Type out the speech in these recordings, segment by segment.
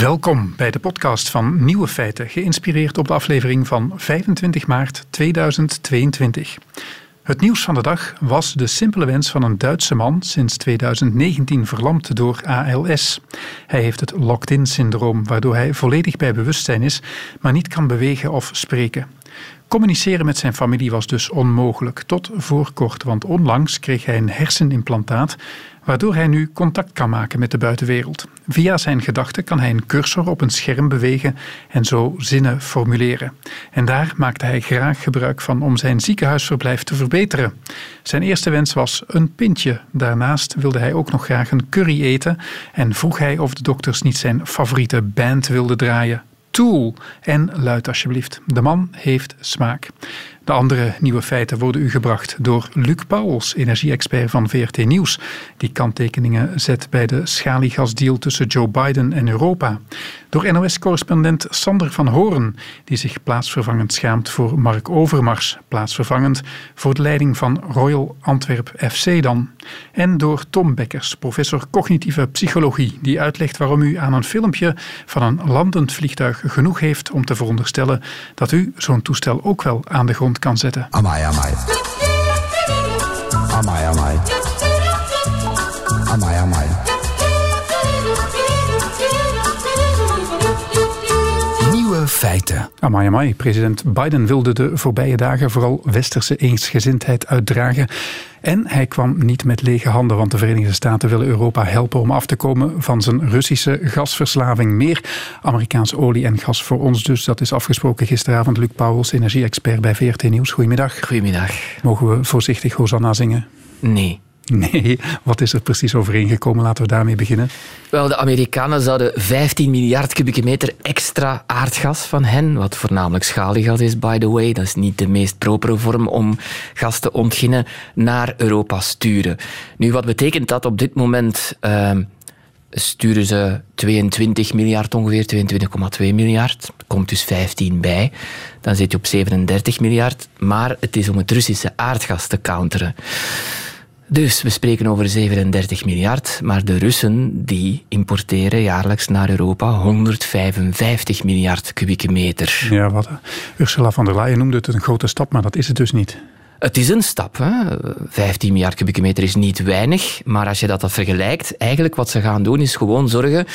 Welkom bij de podcast van Nieuwe Feiten, geïnspireerd op de aflevering van 25 maart 2022. Het nieuws van de dag was de simpele wens van een Duitse man, sinds 2019 verlamd door ALS. Hij heeft het locked-in-syndroom, waardoor hij volledig bij bewustzijn is, maar niet kan bewegen of spreken. Communiceren met zijn familie was dus onmogelijk, tot voor kort, want onlangs kreeg hij een hersenimplantaat waardoor hij nu contact kan maken met de buitenwereld. Via zijn gedachten kan hij een cursor op een scherm bewegen en zo zinnen formuleren. En daar maakte hij graag gebruik van om zijn ziekenhuisverblijf te verbeteren. Zijn eerste wens was een pintje. Daarnaast wilde hij ook nog graag een curry eten en vroeg hij of de dokters niet zijn favoriete band wilden draaien. Tool. En luid alsjeblieft. De man heeft smaak. De andere nieuwe feiten worden u gebracht door Luc Pauwels, energie-expert van VRT Nieuws, die kanttekeningen zet bij de schaliegasdeal tussen Joe Biden en Europa. Door NOS-correspondent Sander van Horen, die zich plaatsvervangend schaamt voor Mark Overmars, plaatsvervangend voor de leiding van Royal Antwerp FC dan. En door Tom Bekkers, professor cognitieve psychologie, die uitlegt waarom u aan een filmpje van een landend vliegtuig genoeg heeft om te veronderstellen dat u zo'n toestel ook wel aan de grond kan zetten. Amai, amai. Amai, amai. Amai, amai. Feiten. Amai, amai. President Biden wilde de voorbije dagen vooral westerse eensgezindheid uitdragen. En hij kwam niet met lege handen, want de Verenigde Staten willen Europa helpen om af te komen van zijn Russische gasverslaving. Meer Amerikaanse olie en gas voor ons dus. Dat is afgesproken gisteravond. Luc Pauwels, energie-expert bij VRT Nieuws. Goedemiddag. Goedemiddag. Mogen we voorzichtig Hosanna zingen? Nee. Nee, wat is er precies overeengekomen? Laten we daarmee beginnen. Wel, de Amerikanen zouden 15 miljard kubieke meter extra aardgas van hen, wat voornamelijk schaliegas is, by the way, dat is niet de meest propere vorm om gas te ontginnen, naar Europa sturen. Nu, wat betekent dat op dit moment? Uh, sturen ze 22 miljard ongeveer, 22,2 miljard. Komt dus 15 bij. Dan zit je op 37 miljard. Maar het is om het Russische aardgas te counteren. Dus we spreken over 37 miljard, maar de Russen die importeren jaarlijks naar Europa 155 miljard kubieke meter. Ja, wat Ursula von der Leyen noemde het een grote stap, maar dat is het dus niet. Het is een stap. Hè. 15 miljard kubieke meter is niet weinig, maar als je dat, dat vergelijkt, eigenlijk wat ze gaan doen is gewoon zorgen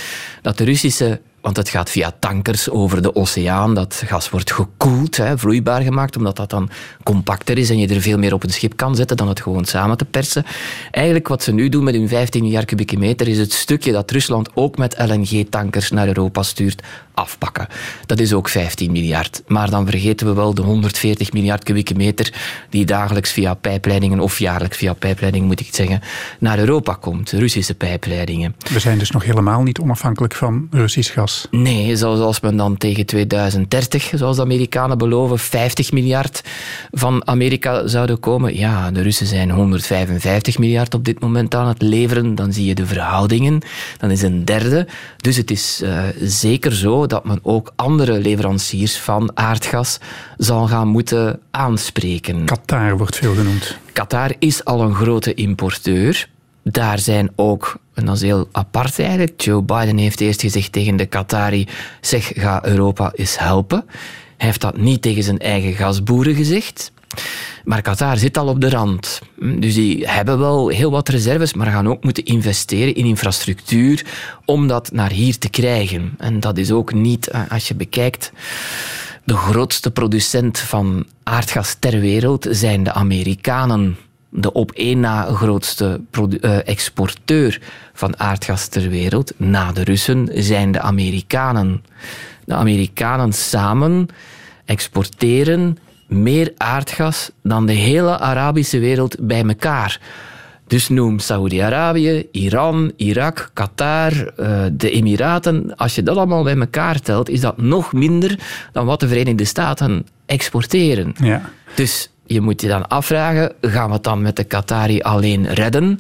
dat de Russische want het gaat via tankers over de oceaan. Dat gas wordt gekoeld, hè, vloeibaar gemaakt, omdat dat dan compacter is en je er veel meer op een schip kan zetten dan het gewoon samen te persen. Eigenlijk wat ze nu doen met hun 15 miljard kubieke meter is het stukje dat Rusland ook met LNG-tankers naar Europa stuurt afpakken. Dat is ook 15 miljard. Maar dan vergeten we wel de 140 miljard kubieke meter die dagelijks via pijpleidingen, of jaarlijks via pijpleidingen moet ik zeggen, naar Europa komt. Russische pijpleidingen. We zijn dus nog helemaal niet onafhankelijk van Russisch gas. Nee, zoals men dan tegen 2030, zoals de Amerikanen beloven, 50 miljard van Amerika zouden komen. Ja, de Russen zijn 155 miljard op dit moment aan het leveren. Dan zie je de verhoudingen. Dan is een derde. Dus het is uh, zeker zo dat men ook andere leveranciers van aardgas zal gaan moeten aanspreken. Qatar wordt veel genoemd. Qatar is al een grote importeur. Daar zijn ook, en dat is heel apart eigenlijk, Joe Biden heeft eerst gezegd tegen de Qatari, zeg, ga Europa eens helpen. Hij heeft dat niet tegen zijn eigen gasboeren gezegd. Maar Qatar zit al op de rand. Dus die hebben wel heel wat reserves, maar gaan ook moeten investeren in infrastructuur om dat naar hier te krijgen. En dat is ook niet, eh, als je bekijkt, de grootste producent van aardgas ter wereld zijn de Amerikanen. De op één na grootste eh, exporteur van aardgas ter wereld, na de Russen, zijn de Amerikanen. De Amerikanen samen exporteren meer aardgas dan de hele Arabische wereld bij elkaar. Dus noem Saudi-Arabië, Iran, Irak, Qatar, eh, de Emiraten. Als je dat allemaal bij elkaar telt, is dat nog minder dan wat de Verenigde Staten exporteren. Ja. Dus je moet je dan afvragen, gaan we het dan met de Qatari alleen redden?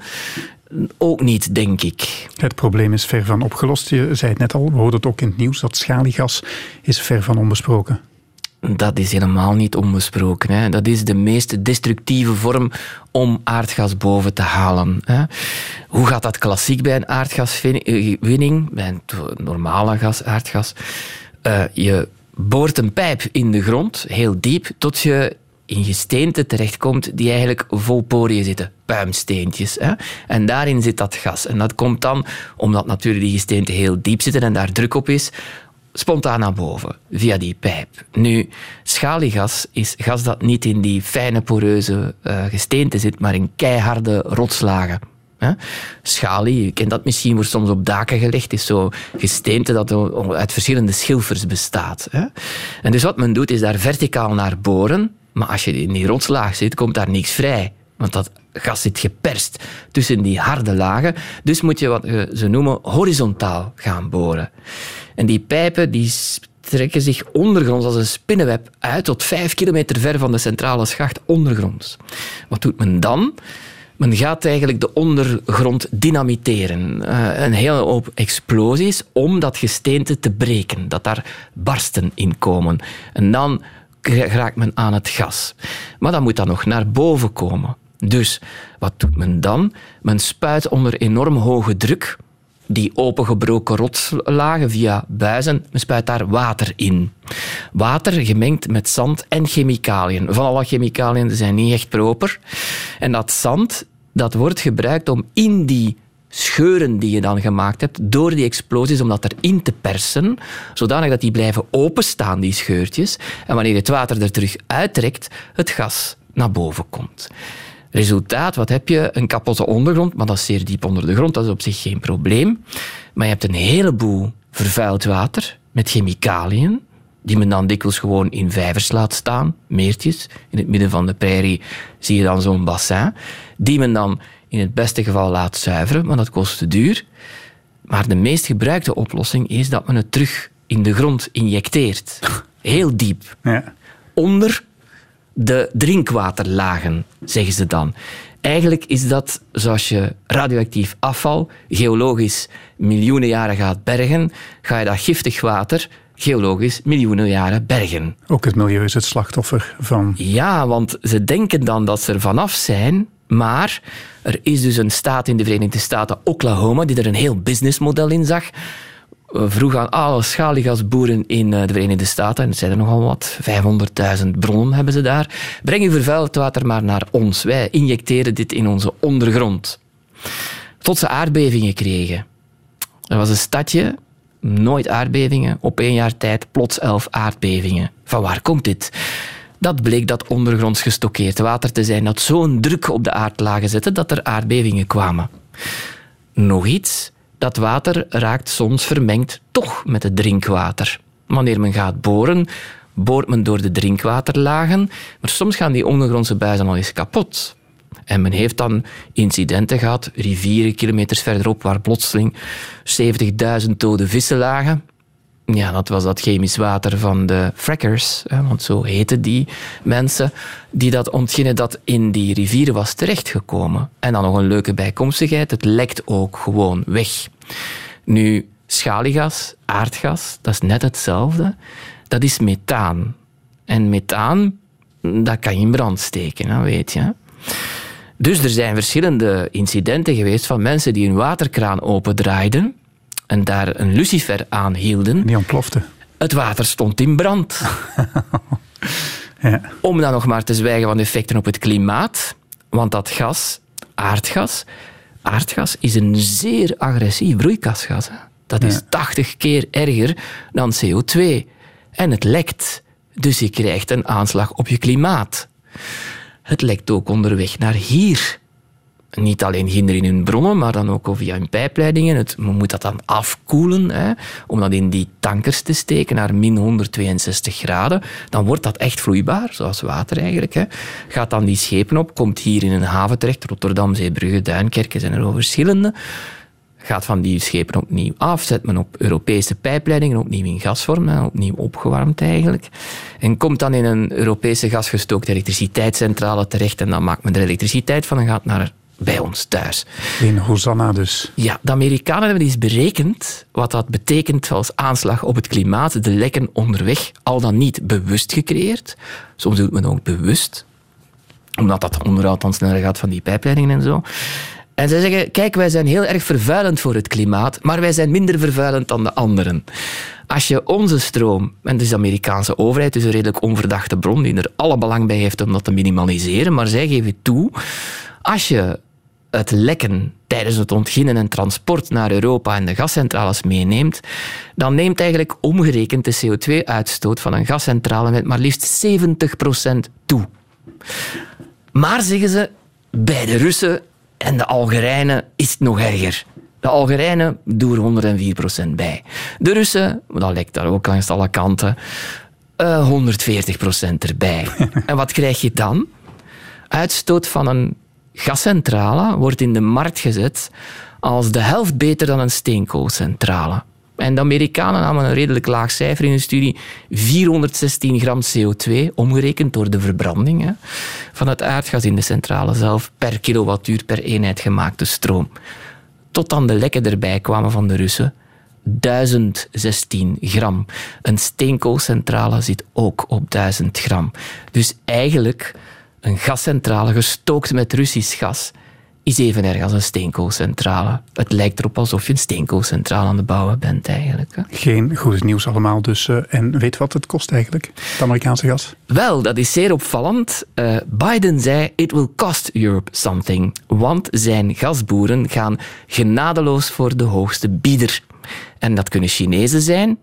Ook niet, denk ik. Het probleem is ver van opgelost. Je zei het net al, we hoorden het ook in het nieuws, dat schaliegas is ver van onbesproken. Dat is helemaal niet onbesproken. Hè. Dat is de meest destructieve vorm om aardgas boven te halen. Hè. Hoe gaat dat klassiek bij een aardgaswinning, bij een normale gas, aardgas? Uh, je boort een pijp in de grond, heel diep, tot je in gesteente terechtkomt die eigenlijk vol poriën zitten, puimsteentjes. Hè? En daarin zit dat gas. En dat komt dan, omdat natuurlijk die gesteenten heel diep zitten en daar druk op is, spontaan naar boven, via die pijp. Nu, schaliegas is gas dat niet in die fijne poreuze uh, gesteente zit, maar in keiharde rotslagen. Hè? Schalie, je kent dat misschien, wordt soms op daken gelegd, is zo gesteente dat uit verschillende schilfers bestaat. Hè? En dus wat men doet, is daar verticaal naar boren, maar als je in die rotslaag zit, komt daar niks vrij. Want dat gas zit geperst tussen die harde lagen. Dus moet je wat ze noemen horizontaal gaan boren. En die pijpen die trekken zich ondergronds als een spinnenweb uit tot vijf kilometer ver van de centrale schacht ondergronds. Wat doet men dan? Men gaat eigenlijk de ondergrond dynamiteren. Uh, een hele hoop explosies om dat gesteente te breken, dat daar barsten in komen. En dan raakt men aan het gas. Maar dat moet dan nog naar boven komen. Dus wat doet men dan? Men spuit onder enorm hoge druk die opengebroken rotslagen via buizen, men spuit daar water in. Water gemengd met zand en chemicaliën. Van alle chemicaliën zijn niet echt proper. En dat zand dat wordt gebruikt om in die scheuren die je dan gemaakt hebt, door die explosies, om dat erin te persen, zodanig dat die blijven openstaan, die scheurtjes. En wanneer het water er terug uittrekt, het gas naar boven komt. Resultaat, wat heb je? Een kapotte ondergrond, maar dat is zeer diep onder de grond, dat is op zich geen probleem. Maar je hebt een heleboel vervuild water met chemicaliën, die men dan dikwijls gewoon in vijvers laat staan, meertjes. In het midden van de prairie zie je dan zo'n bassin, die men dan in het beste geval laat zuiveren, maar dat kost te duur. Maar de meest gebruikte oplossing is dat men het terug in de grond injecteert. Heel diep. Ja. Onder de drinkwaterlagen, zeggen ze dan. Eigenlijk is dat zoals je radioactief afval geologisch miljoenen jaren gaat bergen, ga je dat giftig water geologisch miljoenen jaren bergen. Ook het milieu is het slachtoffer van. Ja, want ze denken dan dat ze er vanaf zijn, maar er is dus een staat in de Verenigde Staten, Oklahoma, die er een heel businessmodel in zag. Vroeg aan alle schaliegasboeren in eh, de Verenigde Staten, en het zijn er nogal wat, 500.000 bronnen hebben ze daar. Breng uw vervuild water maar naar ons. Wij injecteren dit in onze ondergrond. Tot ze aardbevingen kregen. Er was een stadje, nooit aardbevingen, op één jaar tijd plots elf aardbevingen. Van waar komt dit? Dat bleek dat ondergronds gestockeerd water te zijn dat zo'n druk op de aardlagen zette dat er aardbevingen kwamen. Nog iets, dat water raakt soms vermengd toch met het drinkwater. Wanneer men gaat boren, boort men door de drinkwaterlagen, maar soms gaan die ondergrondse buizen al eens kapot. En men heeft dan incidenten gehad, rivieren kilometers verderop, waar plotseling 70.000 dode vissen lagen. Ja, dat was dat chemisch water van de frackers, want zo heten die mensen, die dat ontginnen dat in die rivieren was terechtgekomen. En dan nog een leuke bijkomstigheid, het lekt ook gewoon weg. Nu, schaliegas, aardgas, dat is net hetzelfde. Dat is methaan. En methaan, dat kan je in brand steken, weet je. Dus er zijn verschillende incidenten geweest van mensen die een waterkraan opendraaiden en daar een lucifer aan hielden. Die ontplofte. Het water stond in brand. ja. Om dan nog maar te zwijgen van de effecten op het klimaat. Want dat gas, aardgas, aardgas is een zeer agressief broeikasgas. Dat is 80 keer erger dan CO2. En het lekt. Dus je krijgt een aanslag op je klimaat. Het lekt ook onderweg naar hier niet alleen ginder in hun bronnen, maar dan ook via hun pijpleidingen. Het, men moet dat dan afkoelen, hè, om dat in die tankers te steken naar min 162 graden. Dan wordt dat echt vloeibaar, zoals water eigenlijk. Hè. Gaat dan die schepen op, komt hier in een haven terecht, Rotterdam, Zeebrugge, Duinkerken zijn er al verschillende. Gaat van die schepen opnieuw af, zet men op Europese pijpleidingen, opnieuw in gasvorm, opnieuw opgewarmd eigenlijk. En komt dan in een Europese gasgestookte elektriciteitscentrale terecht en dan maakt men er elektriciteit van en gaat naar bij ons thuis. In Hosanna dus. Ja, de Amerikanen hebben eens berekend wat dat betekent als aanslag op het klimaat, de lekken onderweg, al dan niet bewust gecreëerd. Soms doet men ook bewust, omdat dat onderhoud dan sneller gaat van die pijpleidingen en zo. En zij zeggen, kijk, wij zijn heel erg vervuilend voor het klimaat, maar wij zijn minder vervuilend dan de anderen. Als je onze stroom, en dus de Amerikaanse overheid is een redelijk onverdachte bron die er alle belang bij heeft om dat te minimaliseren, maar zij geven toe, als je het lekken tijdens het ontginnen en transport naar Europa en de gascentrales meeneemt, dan neemt eigenlijk omgerekend de CO2-uitstoot van een gascentrale met maar liefst 70% toe. Maar zeggen ze, bij de Russen en de Algerijnen is het nog erger. De Algerijnen doen er 104% bij. De Russen, dat lijkt daar ook langs alle kanten, uh, 140% erbij. en wat krijg je dan? Uitstoot van een gascentrale wordt in de markt gezet als de helft beter dan een steenkoolcentrale. En de Amerikanen namen een redelijk laag cijfer in hun studie. 416 gram CO2, omgerekend door de verbranding van het aardgas in de centrale zelf, per kilowattuur per eenheid gemaakte stroom. Tot dan de lekken erbij kwamen van de Russen. 1016 gram. Een steenkoolcentrale zit ook op 1000 gram. Dus eigenlijk een gascentrale gestookt met Russisch gas is even erg als een steenkoolcentrale. Het lijkt erop alsof je een steenkoolcentrale aan de bouwen bent eigenlijk. Hè. Geen goed nieuws allemaal dus. Uh, en weet wat het kost eigenlijk, het Amerikaanse gas? Wel, dat is zeer opvallend. Uh, Biden zei, it will cost Europe something. Want zijn gasboeren gaan genadeloos voor de hoogste bieder. En dat kunnen Chinezen zijn,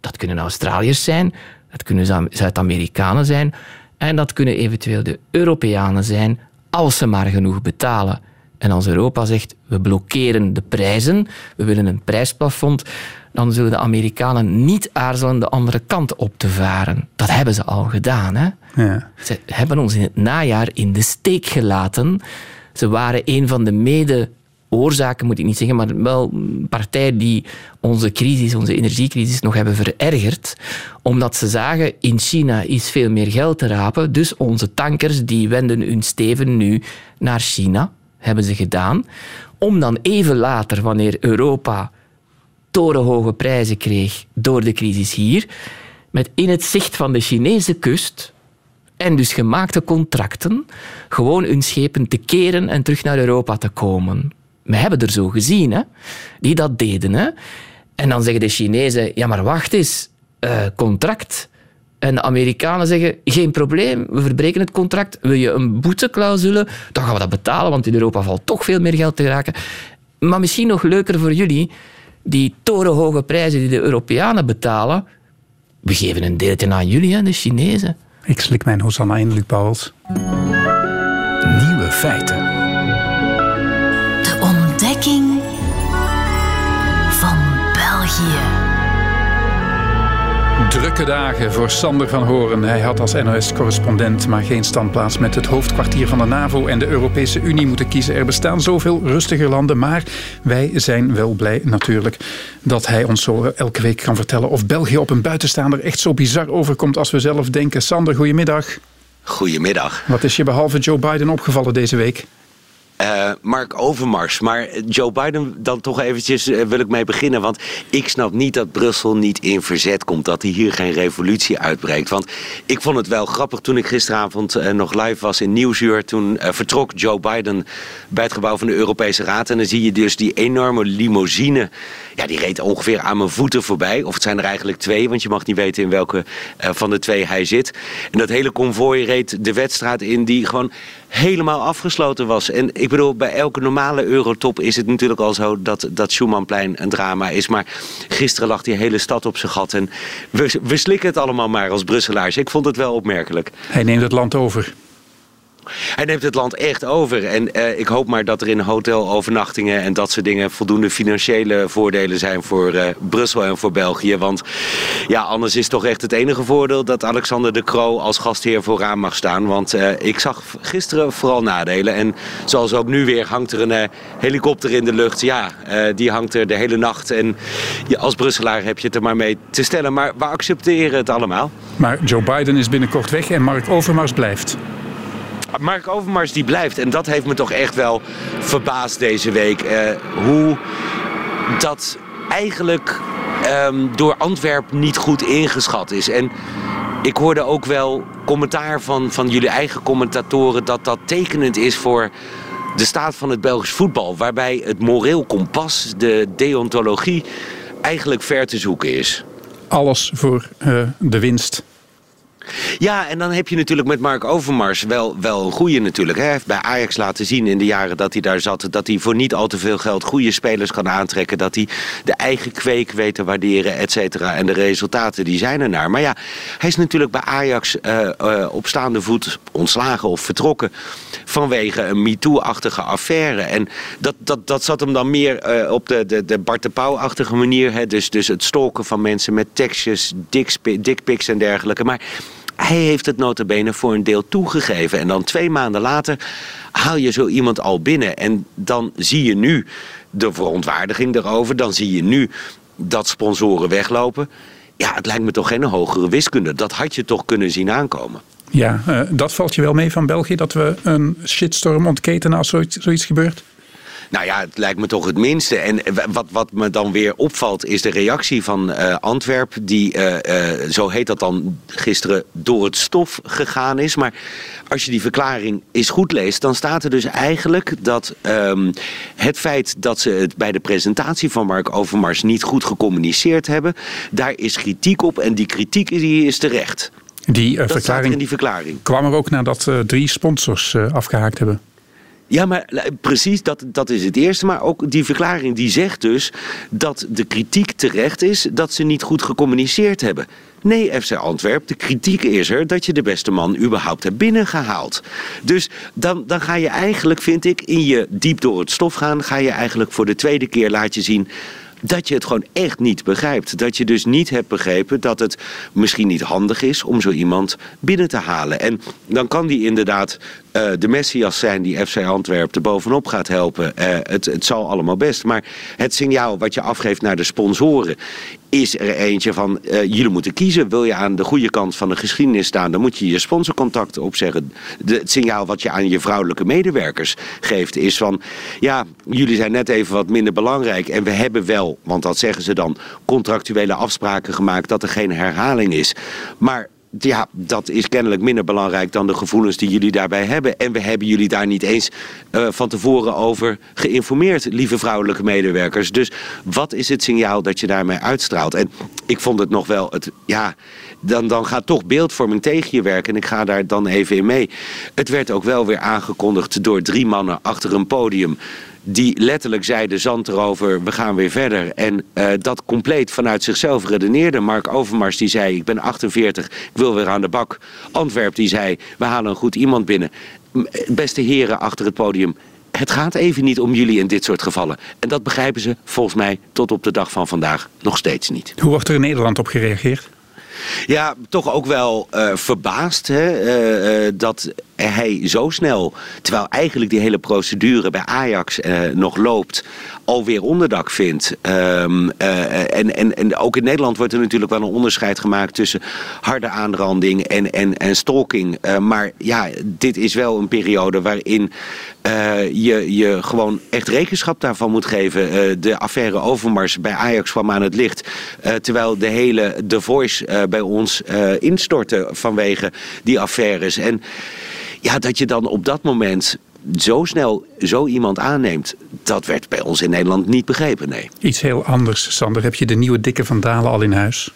dat kunnen Australiërs zijn, dat kunnen Zuid-Amerikanen zijn en dat kunnen eventueel de Europeanen zijn, als ze maar genoeg betalen. En als Europa zegt, we blokkeren de prijzen, we willen een prijsplafond, dan zullen de Amerikanen niet aarzelen de andere kant op te varen. Dat hebben ze al gedaan. Hè? Ja. Ze hebben ons in het najaar in de steek gelaten. Ze waren een van de mede oorzaken, moet ik niet zeggen, maar wel partijen die onze crisis, onze energiecrisis, nog hebben verergerd. Omdat ze zagen, in China is veel meer geld te rapen, dus onze tankers die wenden hun steven nu naar China hebben ze gedaan, om dan even later, wanneer Europa torenhoge prijzen kreeg door de crisis hier, met in het zicht van de Chinese kust en dus gemaakte contracten, gewoon hun schepen te keren en terug naar Europa te komen. We hebben er zo gezien, hè, die dat deden. Hè. En dan zeggen de Chinezen, ja maar wacht eens, uh, contract en de Amerikanen zeggen, geen probleem, we verbreken het contract. Wil je een boeteclausule? Dan gaan we dat betalen, want in Europa valt toch veel meer geld te raken. Maar misschien nog leuker voor jullie, die torenhoge prijzen die de Europeanen betalen, we geven een deeltje aan jullie, hè, de Chinezen. Ik slik mijn Hosanna in, Luc Pauwels. Nieuwe feiten. Drukke dagen voor Sander van Horen. Hij had als NOS-correspondent maar geen standplaats met het hoofdkwartier van de NAVO en de Europese Unie moeten kiezen. Er bestaan zoveel rustige landen, maar wij zijn wel blij natuurlijk dat hij ons zo elke week kan vertellen of België op een buitenstaander echt zo bizar overkomt als we zelf denken. Sander, goedemiddag. Goedemiddag. Wat is je behalve Joe Biden opgevallen deze week? Uh, Mark Overmars. Maar Joe Biden, dan toch eventjes uh, wil ik mee beginnen. Want ik snap niet dat Brussel niet in verzet komt. Dat hij hier geen revolutie uitbreekt. Want ik vond het wel grappig toen ik gisteravond uh, nog live was in Nieuwsuur. Toen vertrok Joe Biden bij het gebouw van de Europese Raad. En dan zie je dus die enorme limousine. Ja, die reed ongeveer aan mijn voeten voorbij. Of het zijn er eigenlijk twee, want je mag niet weten in welke van de twee hij zit. En dat hele konvooi reed de wedstraat in die gewoon helemaal afgesloten was. En ik bedoel, bij elke normale Eurotop is het natuurlijk al zo dat, dat Schumannplein een drama is. Maar gisteren lag die hele stad op zijn gat. En we, we slikken het allemaal maar als Brusselaars. Ik vond het wel opmerkelijk. Hij neemt het land over. Hij neemt het land echt over. En uh, ik hoop maar dat er in hotelovernachtingen en dat soort dingen voldoende financiële voordelen zijn voor uh, Brussel en voor België. Want ja, anders is toch echt het enige voordeel dat Alexander de Croo als gastheer vooraan mag staan. Want uh, ik zag gisteren vooral nadelen. En zoals ook nu weer hangt er een helikopter in de lucht. Ja, die hangt er de hele nacht. En als Brusselaar heb je het er maar mee te stellen. Maar we accepteren het allemaal. Maar Joe Biden is binnenkort weg en Mark Overmars blijft. Mark Overmars die blijft. En dat heeft me toch echt wel verbaasd deze week. Eh, hoe dat eigenlijk ehm, door Antwerp niet goed ingeschat is. En ik hoorde ook wel commentaar van, van jullie eigen commentatoren dat dat tekenend is voor de staat van het Belgisch voetbal. Waarbij het moreel kompas, de deontologie, eigenlijk ver te zoeken is. Alles voor uh, de winst. Ja, en dan heb je natuurlijk met Mark Overmars wel, wel een goede natuurlijk. Hij heeft bij Ajax laten zien in de jaren dat hij daar zat... dat hij voor niet al te veel geld goede spelers kan aantrekken. Dat hij de eigen kweek weet te waarderen, et cetera. En de resultaten die zijn er naar. Maar ja, hij is natuurlijk bij Ajax uh, uh, op staande voet ontslagen of vertrokken... vanwege een MeToo-achtige affaire. En dat, dat, dat zat hem dan meer uh, op de, de, de Bart de Pauw-achtige manier. Hè? Dus, dus het stalken van mensen met tekstjes, dickpics en dergelijke. Maar hij heeft het notabene voor een deel toegegeven. En dan twee maanden later haal je zo iemand al binnen. En dan zie je nu de verontwaardiging erover. Dan zie je nu dat sponsoren weglopen. Ja, het lijkt me toch geen hogere wiskunde. Dat had je toch kunnen zien aankomen. Ja, uh, dat valt je wel mee van België, dat we een shitstorm ontketenen als zoiets, zoiets gebeurt? Nou ja, het lijkt me toch het minste. En wat, wat me dan weer opvalt is de reactie van uh, Antwerp... die, uh, uh, zo heet dat dan, gisteren door het stof gegaan is. Maar als je die verklaring eens goed leest... dan staat er dus eigenlijk dat um, het feit dat ze het bij de presentatie van Mark Overmars... niet goed gecommuniceerd hebben, daar is kritiek op. En die kritiek die is terecht. Die, verklaring in die verklaring kwam er ook nadat drie sponsors afgehaakt hebben. Ja, maar precies, dat, dat is het eerste. Maar ook die verklaring die zegt dus dat de kritiek terecht is dat ze niet goed gecommuniceerd hebben. Nee, FC Antwerp, de kritiek is er dat je de beste man überhaupt hebt binnengehaald. Dus dan, dan ga je eigenlijk, vind ik, in je diep door het stof gaan... ga je eigenlijk voor de tweede keer laat je zien dat je het gewoon echt niet begrijpt. Dat je dus niet hebt begrepen dat het misschien niet handig is om zo iemand binnen te halen. En dan kan die inderdaad uh, de Messias zijn die FC Antwerpen er bovenop gaat helpen. Uh, het, het zal allemaal best. Maar het signaal wat je afgeeft naar de sponsoren is er eentje van uh, jullie moeten kiezen. Wil je aan de goede kant van de geschiedenis staan, dan moet je je sponsorcontacten opzeggen. Het signaal wat je aan je vrouwelijke medewerkers geeft is van ja, jullie zijn net even wat minder belangrijk en we hebben wel, want dat zeggen ze dan, contractuele afspraken gemaakt dat er geen herhaling is. Maar ja, dat is kennelijk minder belangrijk dan de gevoelens die jullie daarbij hebben. En we hebben jullie daar niet eens uh, van tevoren over geïnformeerd, lieve vrouwelijke medewerkers. Dus wat is het signaal dat je daarmee uitstraalt? En ik vond het nog wel, het, ja, dan, dan gaat toch beeldvorming tegen je werken. En ik ga daar dan even in mee. Het werd ook wel weer aangekondigd door drie mannen achter een podium die letterlijk zeiden zand erover, we gaan weer verder. En uh, dat compleet vanuit zichzelf redeneerde. Mark Overmars die zei, ik ben 48, ik wil weer aan de bak. Antwerp die zei, we halen een goed iemand binnen. Beste heren achter het podium, het gaat even niet om jullie in dit soort gevallen. En dat begrijpen ze volgens mij tot op de dag van vandaag nog steeds niet. Hoe wordt er in Nederland op gereageerd? Ja, toch ook wel uh, verbaasd hè, uh, dat hij zo snel, terwijl eigenlijk die hele procedure bij Ajax nog loopt, alweer onderdak vindt. Um, en, en, en ook in Nederland wordt er natuurlijk wel een onderscheid gemaakt tussen harde aanranding en, en, stalking. maar ja, dit is wel een periode waarin je, je gewoon echt rekenschap daarvan moet geven. de affaire Overmars bij Ajax kwam aan het licht. terwijl de hele The Voice bij ons uh, instorten vanwege die affaires. En ja, dat je dan op dat moment zo snel zo iemand aanneemt, dat werd bij ons in Nederland niet begrepen, nee. Iets heel anders, Sander. Heb je de nieuwe dikke Van Dalen al in huis?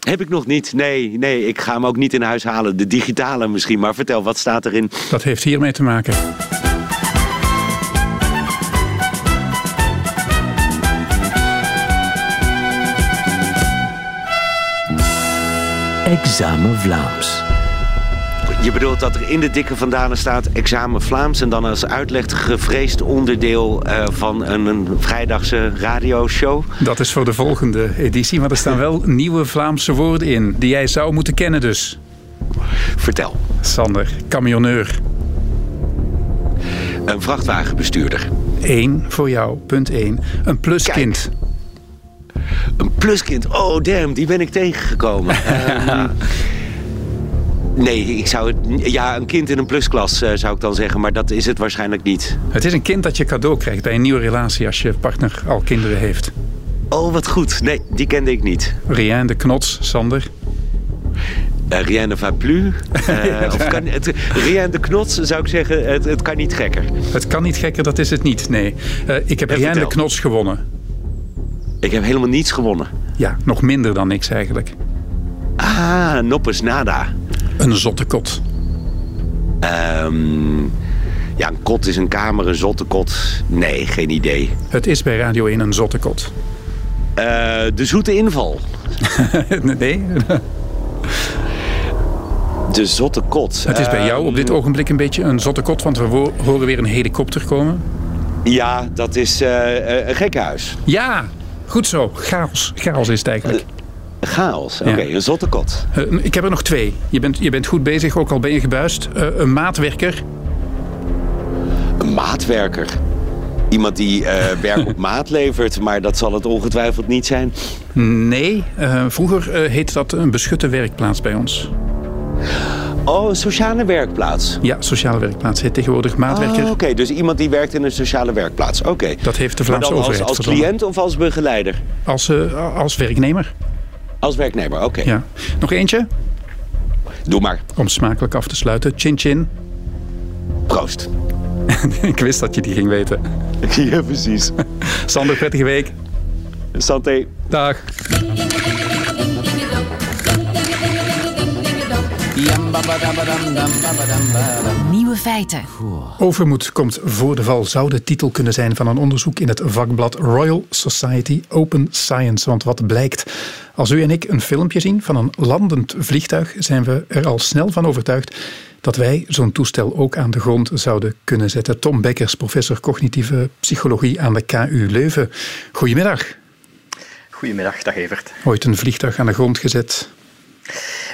Heb ik nog niet. Nee, nee, ik ga hem ook niet in huis halen. De digitale misschien, maar vertel, wat staat erin? Dat heeft hiermee te maken. Examen Vlaams. Je bedoelt dat er in de dikke vandalen staat examen Vlaams... en dan als uitleg gevreesd onderdeel uh, van een, een vrijdagse radioshow? Dat is voor de volgende editie, maar er staan wel nieuwe Vlaamse woorden in... die jij zou moeten kennen dus. Vertel. Sander, camionneur. Een vrachtwagenbestuurder. Eén voor jou, punt één. Een pluskind. Kijk. Een pluskind. Oh, damn, die ben ik tegengekomen. um, Nee, ik zou het, ja, een kind in een plusklas uh, zou ik dan zeggen, maar dat is het waarschijnlijk niet. Het is een kind dat je cadeau krijgt bij een nieuwe relatie als je partner al kinderen heeft. Oh, wat goed. Nee, die kende ik niet. Rien de Knots, Sander. Uh, rien ne va plus. Uh, of kan, het, rien de Knots zou ik zeggen, het, het, kan niet gekker. Het kan niet gekker, dat is het niet, nee. Uh, ik heb Rien de Knots gewonnen. Ik heb helemaal niets gewonnen. Ja, nog minder dan niks eigenlijk. Ah, noppes nada. Een zotte kot. Um, ja, een kot is een kamer, een zotte kot. Nee, geen idee. Het is bij Radio 1 een zotte kot. Uh, de zoete inval. nee. De zotte kot. Het is bij jou op dit ogenblik een beetje een zotte kot, want we horen weer een helikopter komen. Ja, dat is uh, een gekkenhuis. Ja, goed zo. Chaos. Chaos is het eigenlijk. Chaos, oké. Okay, ja. Een zotte kot. Uh, ik heb er nog twee. Je bent, je bent goed bezig, ook al ben je gebuist. Uh, een maatwerker. Een maatwerker? Iemand die werk op maat levert, maar dat zal het ongetwijfeld niet zijn. Nee, vroeger heette dat een beschutte werkplaats bij ons. Oh, een sociale werkplaats? Ja, sociale werkplaats heet tegenwoordig maatwerker. Oh, Oké, okay. dus iemand die werkt in een sociale werkplaats. Oké. Okay. Dat heeft de Vlaamse overheid als, als cliënt of als begeleider? Als, uh, als werknemer. Als werknemer, oké. Okay. Ja. Nog eentje? Doe maar. Om smakelijk af te sluiten. Chin chin. Proost. Ik wist dat je die ging weten. Ja, precies. Sander, prettige week. Santé. Dag. Nieuwe feiten. Overmoed komt voor de val zou de titel kunnen zijn van een onderzoek in het vakblad Royal Society Open Science. Want wat blijkt, als u en ik een filmpje zien van een landend vliegtuig, zijn we er al snel van overtuigd dat wij zo'n toestel ook aan de grond zouden kunnen zetten. Tom Bekkers, professor cognitieve psychologie aan de KU Leuven. Goedemiddag. Goedemiddag, dag Evert. Ooit een vliegtuig aan de grond gezet?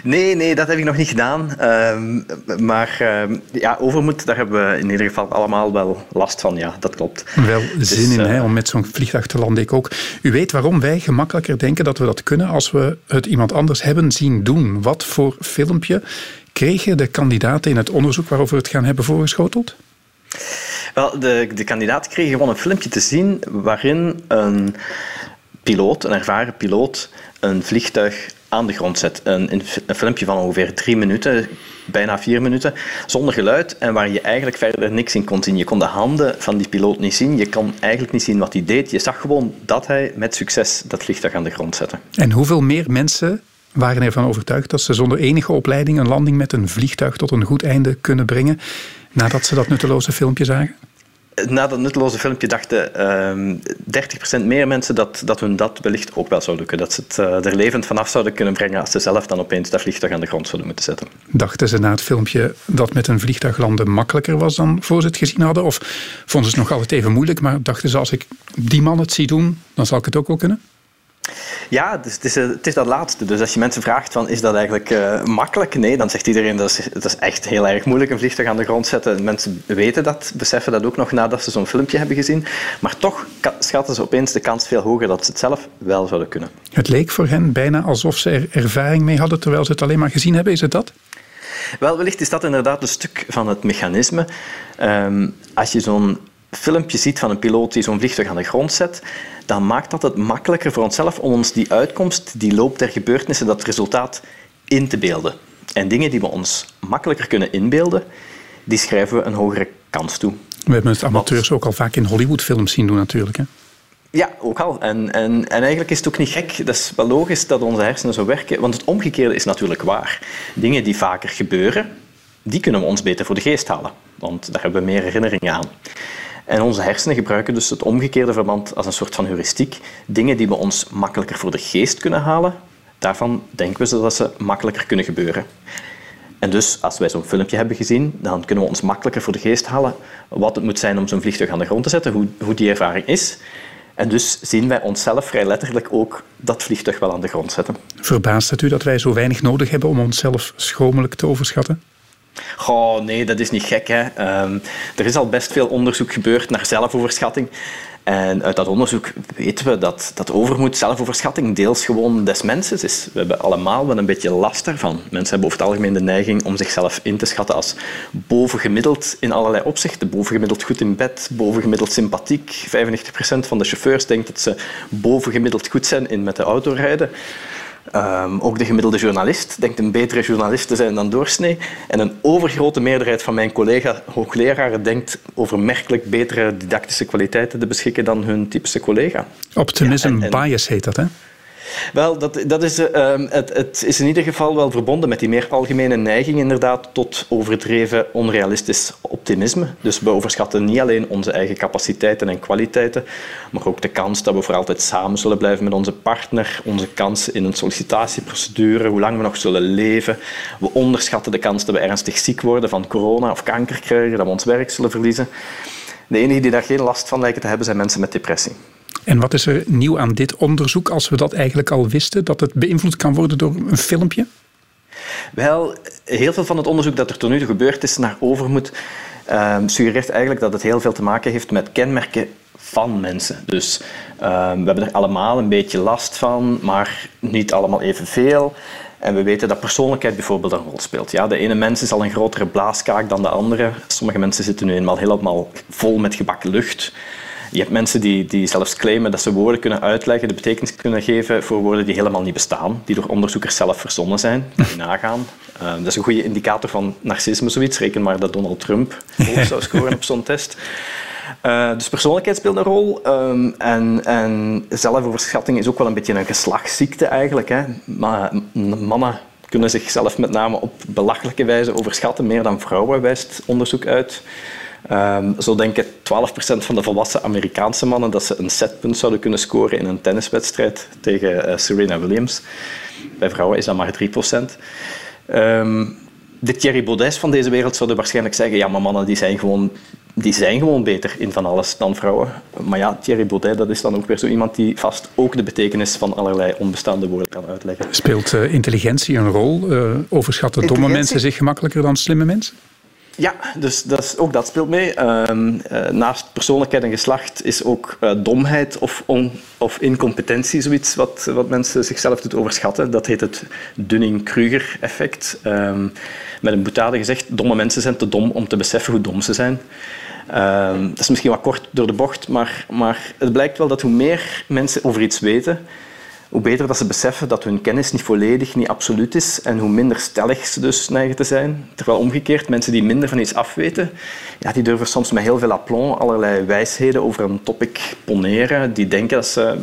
Nee, nee, dat heb ik nog niet gedaan. Uh, maar uh, ja, overmoed, daar hebben we in ieder geval allemaal wel last van. Ja, dat klopt. Wel zin dus, in uh, hè, om met zo'n vliegtuig te landen. Ik ook. U weet waarom wij gemakkelijker denken dat we dat kunnen als we het iemand anders hebben zien doen. Wat voor filmpje kregen de kandidaten in het onderzoek waarover we het gaan hebben voorgeschoteld? Wel, de, de kandidaten kregen gewoon een filmpje te zien waarin een piloot, een ervaren piloot, een vliegtuig aan de grond zet. Een, een filmpje van ongeveer drie minuten, bijna vier minuten, zonder geluid en waar je eigenlijk verder niks in kon zien. Je kon de handen van die piloot niet zien, je kon eigenlijk niet zien wat hij deed. Je zag gewoon dat hij met succes dat vliegtuig aan de grond zette. En hoeveel meer mensen waren ervan overtuigd dat ze zonder enige opleiding een landing met een vliegtuig tot een goed einde kunnen brengen nadat ze dat nutteloze filmpje zagen? Na dat nutteloze filmpje dachten uh, 30% meer mensen dat, dat hun dat wellicht ook wel zouden kunnen. Dat ze het uh, er levend vanaf zouden kunnen brengen als ze zelf dan opeens dat vliegtuig aan de grond zouden moeten zetten. Dachten ze na het filmpje dat met een vliegtuig landen makkelijker was dan voor ze het gezien hadden? Of vonden ze het nog altijd even moeilijk, maar dachten ze als ik die man het zie doen, dan zal ik het ook wel kunnen? Ja, dus het, is, het is dat laatste. Dus als je mensen vraagt van is dat eigenlijk uh, makkelijk? Nee, dan zegt iedereen dat is, dat is echt heel erg moeilijk een vliegtuig aan de grond zetten. Mensen weten dat, beseffen dat ook nog nadat ze zo'n filmpje hebben gezien. Maar toch schatten ze opeens de kans veel hoger dat ze het zelf wel zouden kunnen. Het leek voor hen bijna alsof ze er ervaring mee hadden terwijl ze het alleen maar gezien hebben. Is het dat? Wel, wellicht is dat inderdaad een stuk van het mechanisme. Um, als je zo'n filmpje ziet van een piloot die zo'n vliegtuig aan de grond zet, dan maakt dat het makkelijker voor onszelf om ons die uitkomst, die loop der gebeurtenissen, dat resultaat in te beelden. En dingen die we ons makkelijker kunnen inbeelden, die schrijven we een hogere kans toe. We hebben het amateurs ook al vaak in Hollywoodfilms zien doen natuurlijk. Hè? Ja, ook al. En, en, en eigenlijk is het ook niet gek. Dat is wel logisch dat onze hersenen zo werken. Want het omgekeerde is natuurlijk waar. Dingen die vaker gebeuren, die kunnen we ons beter voor de geest halen. Want daar hebben we meer herinneringen aan. En onze hersenen gebruiken dus het omgekeerde verband als een soort van heuristiek. Dingen die we ons makkelijker voor de geest kunnen halen, daarvan denken we dat ze makkelijker kunnen gebeuren. En dus, als wij zo'n filmpje hebben gezien, dan kunnen we ons makkelijker voor de geest halen wat het moet zijn om zo'n vliegtuig aan de grond te zetten, hoe, hoe die ervaring is. En dus zien wij onszelf vrij letterlijk ook dat vliegtuig wel aan de grond zetten. Verbaast het u dat wij zo weinig nodig hebben om onszelf schromelijk te overschatten? Goh, nee, dat is niet gek. Hè. Ehm, er is al best veel onderzoek gebeurd naar zelfoverschatting. En uit dat onderzoek weten we dat, dat overmoed, zelfoverschatting, deels gewoon des mensen is. We hebben allemaal wel een beetje last daarvan. Mensen hebben over het algemeen de neiging om zichzelf in te schatten als bovengemiddeld in allerlei opzichten. Bovengemiddeld goed in bed, bovengemiddeld sympathiek. 95% van de chauffeurs denkt dat ze bovengemiddeld goed zijn in met de auto rijden. Um, ook de gemiddelde journalist denkt een betere journalist te zijn dan doorsnee. En een overgrote meerderheid van mijn collega-hoogleraren denkt over merkelijk betere didactische kwaliteiten te beschikken dan hun typische collega. Optimism bias heet dat, hè? Wel, dat, dat is, uh, het, het, is in ieder geval wel verbonden met die meer algemene neiging inderdaad tot overdreven onrealistisch optimisme. Dus we overschatten niet alleen onze eigen capaciteiten en kwaliteiten, maar ook de kans dat we voor altijd samen zullen blijven met onze partner, onze kans in een sollicitatieprocedure, hoe lang we nog zullen leven. We onderschatten de kans dat we ernstig ziek worden van corona of kanker krijgen, dat we ons werk zullen verliezen. De enigen die daar geen last van lijken te hebben, zijn mensen met depressie. En wat is er nieuw aan dit onderzoek als we dat eigenlijk al wisten, dat het beïnvloed kan worden door een filmpje? Wel, heel veel van het onderzoek dat er tot nu toe gebeurd is naar overmoed, uh, suggereert eigenlijk dat het heel veel te maken heeft met kenmerken van mensen. Dus uh, we hebben er allemaal een beetje last van, maar niet allemaal evenveel. En we weten dat persoonlijkheid bijvoorbeeld een rol speelt. Ja, de ene mens is al een grotere blaaskaak dan de andere. Sommige mensen zitten nu eenmaal helemaal vol met gebakken lucht. Je hebt mensen die, die zelfs claimen dat ze woorden kunnen uitleggen, de betekenis kunnen geven voor woorden die helemaal niet bestaan, die door onderzoekers zelf verzonnen zijn, die nagaan. Uh, dat is een goede indicator van narcisme, zoiets. Reken maar dat Donald Trump hoog zou scoren op zo'n test. Uh, dus persoonlijkheid speelt een rol. Um, en, en zelfoverschatting is ook wel een beetje een geslachtsziekte eigenlijk. Hè. Maar mannen kunnen zichzelf met name op belachelijke wijze overschatten, meer dan vrouwen, wijst onderzoek uit. Um, zo denken 12% van de volwassen Amerikaanse mannen dat ze een setpunt zouden kunnen scoren in een tenniswedstrijd tegen uh, Serena Williams. Bij vrouwen is dat maar 3%. Um, de Thierry Baudets van deze wereld zouden waarschijnlijk zeggen ja, maar mannen die zijn gewoon die zijn gewoon beter in van alles dan vrouwen. Maar ja, Thierry Baudet dat is dan ook weer zo iemand die vast ook de betekenis van allerlei onbestaande woorden kan uitleggen. Speelt uh, intelligentie een rol? Uh, overschatten domme mensen zich gemakkelijker dan slimme mensen? Ja, dus ook dat speelt mee. Uh, uh, naast persoonlijkheid en geslacht is ook uh, domheid of, of incompetentie zoiets wat, wat mensen zichzelf doet overschatten. Dat heet het Dunning-Kruger-effect. Ehm, met een boetade gezegd, domme mensen zijn te dom om te beseffen hoe dom ze zijn. Ehm, dat is misschien wat kort door de bocht, maar, maar het blijkt wel dat hoe meer mensen over iets weten, hoe beter dat ze beseffen dat hun kennis niet volledig, niet absoluut is en hoe minder stellig ze dus neigen te zijn. Terwijl omgekeerd, mensen die minder van iets afweten, ja, die durven soms met heel veel aplomb allerlei wijsheden over een topic poneren. Die denken dat ze,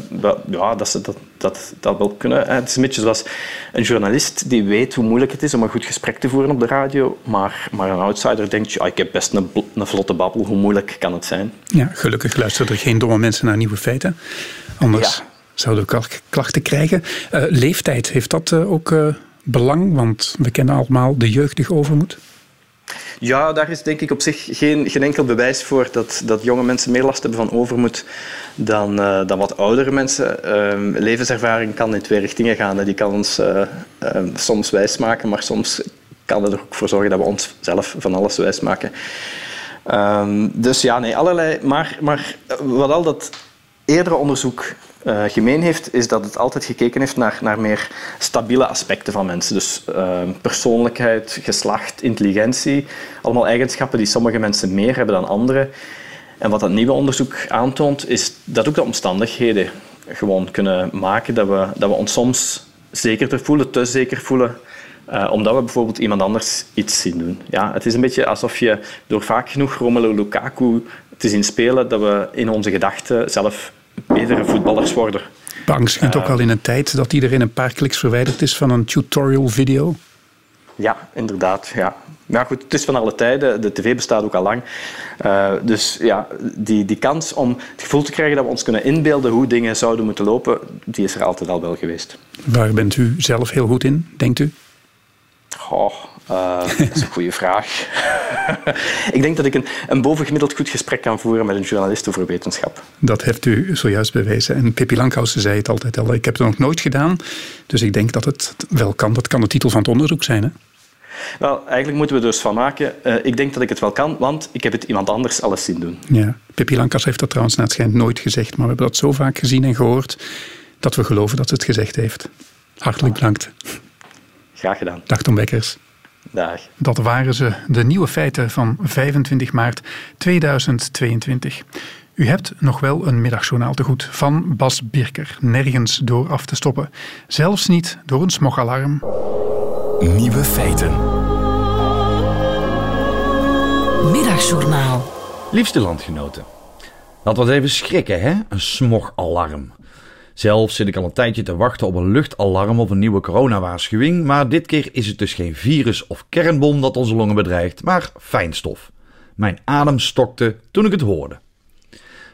ja, dat, ze dat, dat, dat wel kunnen. Het is een beetje zoals een journalist die weet hoe moeilijk het is om een goed gesprek te voeren op de radio, maar, maar een outsider denkt, ja, ik heb best een, een vlotte babbel, hoe moeilijk kan het zijn? Ja, gelukkig luisteren er geen domme mensen naar nieuwe feiten. Anders... Ja zouden we klachten krijgen. Uh, leeftijd, heeft dat uh, ook uh, belang? Want we kennen allemaal de jeugdige overmoed. Ja, daar is denk ik op zich geen, geen enkel bewijs voor dat, dat jonge mensen meer last hebben van overmoed dan, dan wat oudere mensen. Ehm, levenservaring kan in twee richtingen gaan. Die kan ons ehm, soms wijsmaken, maar soms kan het er ook voor zorgen dat we onszelf van alles wijsmaken. Um, dus ja, nee, allerlei. Maar, maar wat al dat eerdere onderzoek uh, gemeen heeft, is dat het altijd gekeken heeft naar, naar meer stabiele aspecten van mensen. Dus uh, persoonlijkheid, geslacht, intelligentie. Allemaal eigenschappen die sommige mensen meer hebben dan anderen. En wat dat nieuwe onderzoek aantoont, is dat ook de omstandigheden gewoon kunnen maken dat we, dat we ons soms zekerder voelen, te zeker voelen. Uh, omdat we bijvoorbeeld iemand anders iets zien doen. Ja, het is een beetje alsof je door vaak genoeg Romelu Lukaku te zien spelen, dat we in onze gedachten zelf betere voetballers worden. Bang uh, ook al in een tijd dat iedereen een paar kliks verwijderd is van een tutorial video. Ja, inderdaad. Ja. Maar goed, het is van alle tijden. De tv bestaat ook al lang. Uh, dus ja, die, die kans om het gevoel te krijgen dat we ons kunnen inbeelden hoe dingen zouden moeten lopen, die is er altijd al wel geweest. Waar bent u zelf heel goed in, denkt u? Goh, uh, dat is een goede vraag. ik denk dat ik een, een bovengemiddeld goed gesprek kan voeren met een journalist over wetenschap. Dat heeft u zojuist bewezen. En Pippi Lankhausen zei het altijd al. Ik heb het nog nooit gedaan, dus ik denk dat het wel kan. Dat kan de titel van het onderzoek zijn. Hè? Wel, eigenlijk moeten we er dus van maken. Uh, ik denk dat ik het wel kan, want ik heb het iemand anders alles zien doen. Ja, Pippi Lankas heeft dat trouwens het schijnt nooit gezegd, maar we hebben dat zo vaak gezien en gehoord dat we geloven dat ze het gezegd heeft. Hartelijk bedankt. Graag gedaan. Dag Tom Bekkers. Dag. Dat waren ze, de nieuwe feiten van 25 maart 2022. U hebt nog wel een middagjournaal te goed van Bas Birker. Nergens door af te stoppen. Zelfs niet door een smogalarm. Nieuwe feiten. Middagjournaal. Liefste landgenoten. Dat was even schrikken, hè? Een smogalarm. Zelf zit ik al een tijdje te wachten op een luchtalarm of een nieuwe coronawaarschuwing, maar dit keer is het dus geen virus of kernbom dat onze longen bedreigt, maar fijnstof. Mijn adem stokte toen ik het hoorde.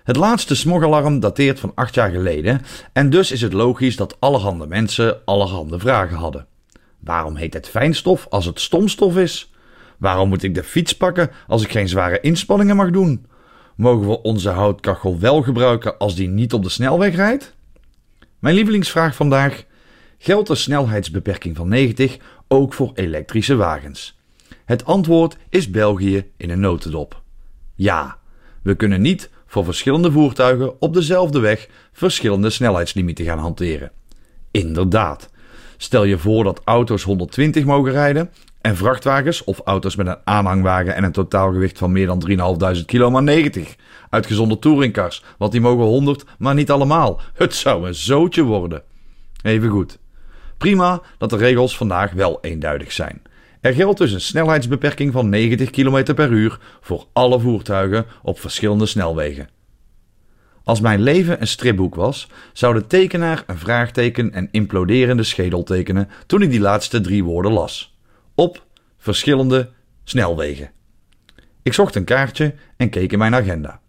Het laatste smogalarm dateert van acht jaar geleden en dus is het logisch dat allerhande mensen allerhande vragen hadden. Waarom heet het fijnstof als het stomstof is? Waarom moet ik de fiets pakken als ik geen zware inspanningen mag doen? Mogen we onze houtkachel wel gebruiken als die niet op de snelweg rijdt? Mijn lievelingsvraag vandaag: geldt de snelheidsbeperking van 90 ook voor elektrische wagens? Het antwoord is België in een notendop. Ja, we kunnen niet voor verschillende voertuigen op dezelfde weg verschillende snelheidslimieten gaan hanteren. Inderdaad. Stel je voor dat auto's 120 mogen rijden en vrachtwagens of auto's met een aanhangwagen en een totaalgewicht van meer dan 3.500 kilo maar 90. Uitgezonderd touringcars, want die mogen 100, maar niet allemaal. Het zou een zootje worden. Even goed. Prima dat de regels vandaag wel eenduidig zijn. Er geldt dus een snelheidsbeperking van 90 km per uur voor alle voertuigen op verschillende snelwegen. Als mijn leven een stripboek was, zou de tekenaar een vraagteken en imploderende schedel tekenen toen ik die laatste drie woorden las. Op verschillende snelwegen. Ik zocht een kaartje en keek in mijn agenda.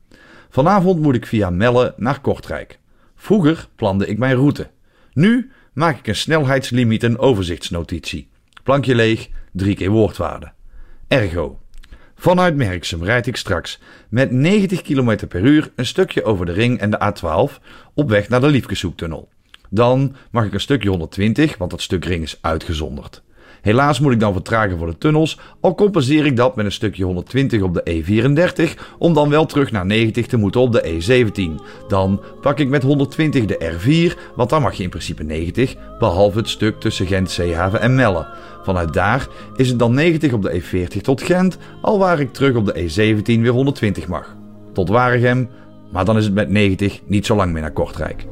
Vanavond moet ik via Melle naar Kortrijk. Vroeger plande ik mijn route. Nu maak ik een snelheidslimiet en overzichtsnotitie. Plankje leeg, drie keer woordwaarde. Ergo. Vanuit Merksem rijd ik straks met 90 km per uur een stukje over de ring en de A12 op weg naar de Liefkeshoektunnel. Dan mag ik een stukje 120, want dat stuk ring is uitgezonderd. Helaas moet ik dan vertragen voor de tunnels, al compenseer ik dat met een stukje 120 op de E34, om dan wel terug naar 90 te moeten op de E17. Dan pak ik met 120 de R4, want dan mag je in principe 90, behalve het stuk tussen Gent, Zeehaven en Melle. Vanuit daar is het dan 90 op de E40 tot Gent, al waar ik terug op de E17 weer 120 mag. Tot Waregem, maar dan is het met 90 niet zo lang meer naar Kortrijk.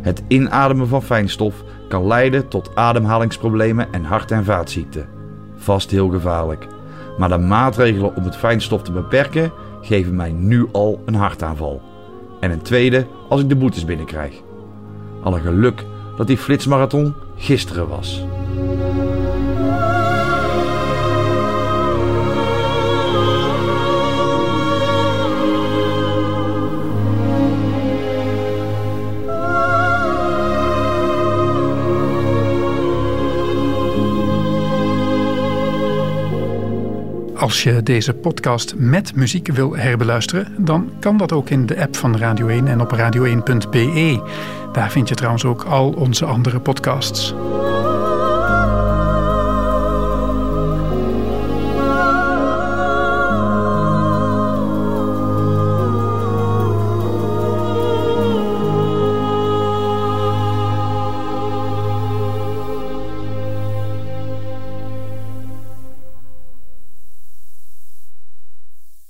Het inademen van fijnstof kan leiden tot ademhalingsproblemen en hart- en vaatziekten. Vast heel gevaarlijk. Maar de maatregelen om het fijnstof te beperken geven mij nu al een hartaanval. En een tweede als ik de boetes binnenkrijg. Alle geluk dat die flitsmarathon gisteren was. Als je deze podcast met muziek wil herbeluisteren, dan kan dat ook in de app van Radio 1 en op radio1.be. Daar vind je trouwens ook al onze andere podcasts.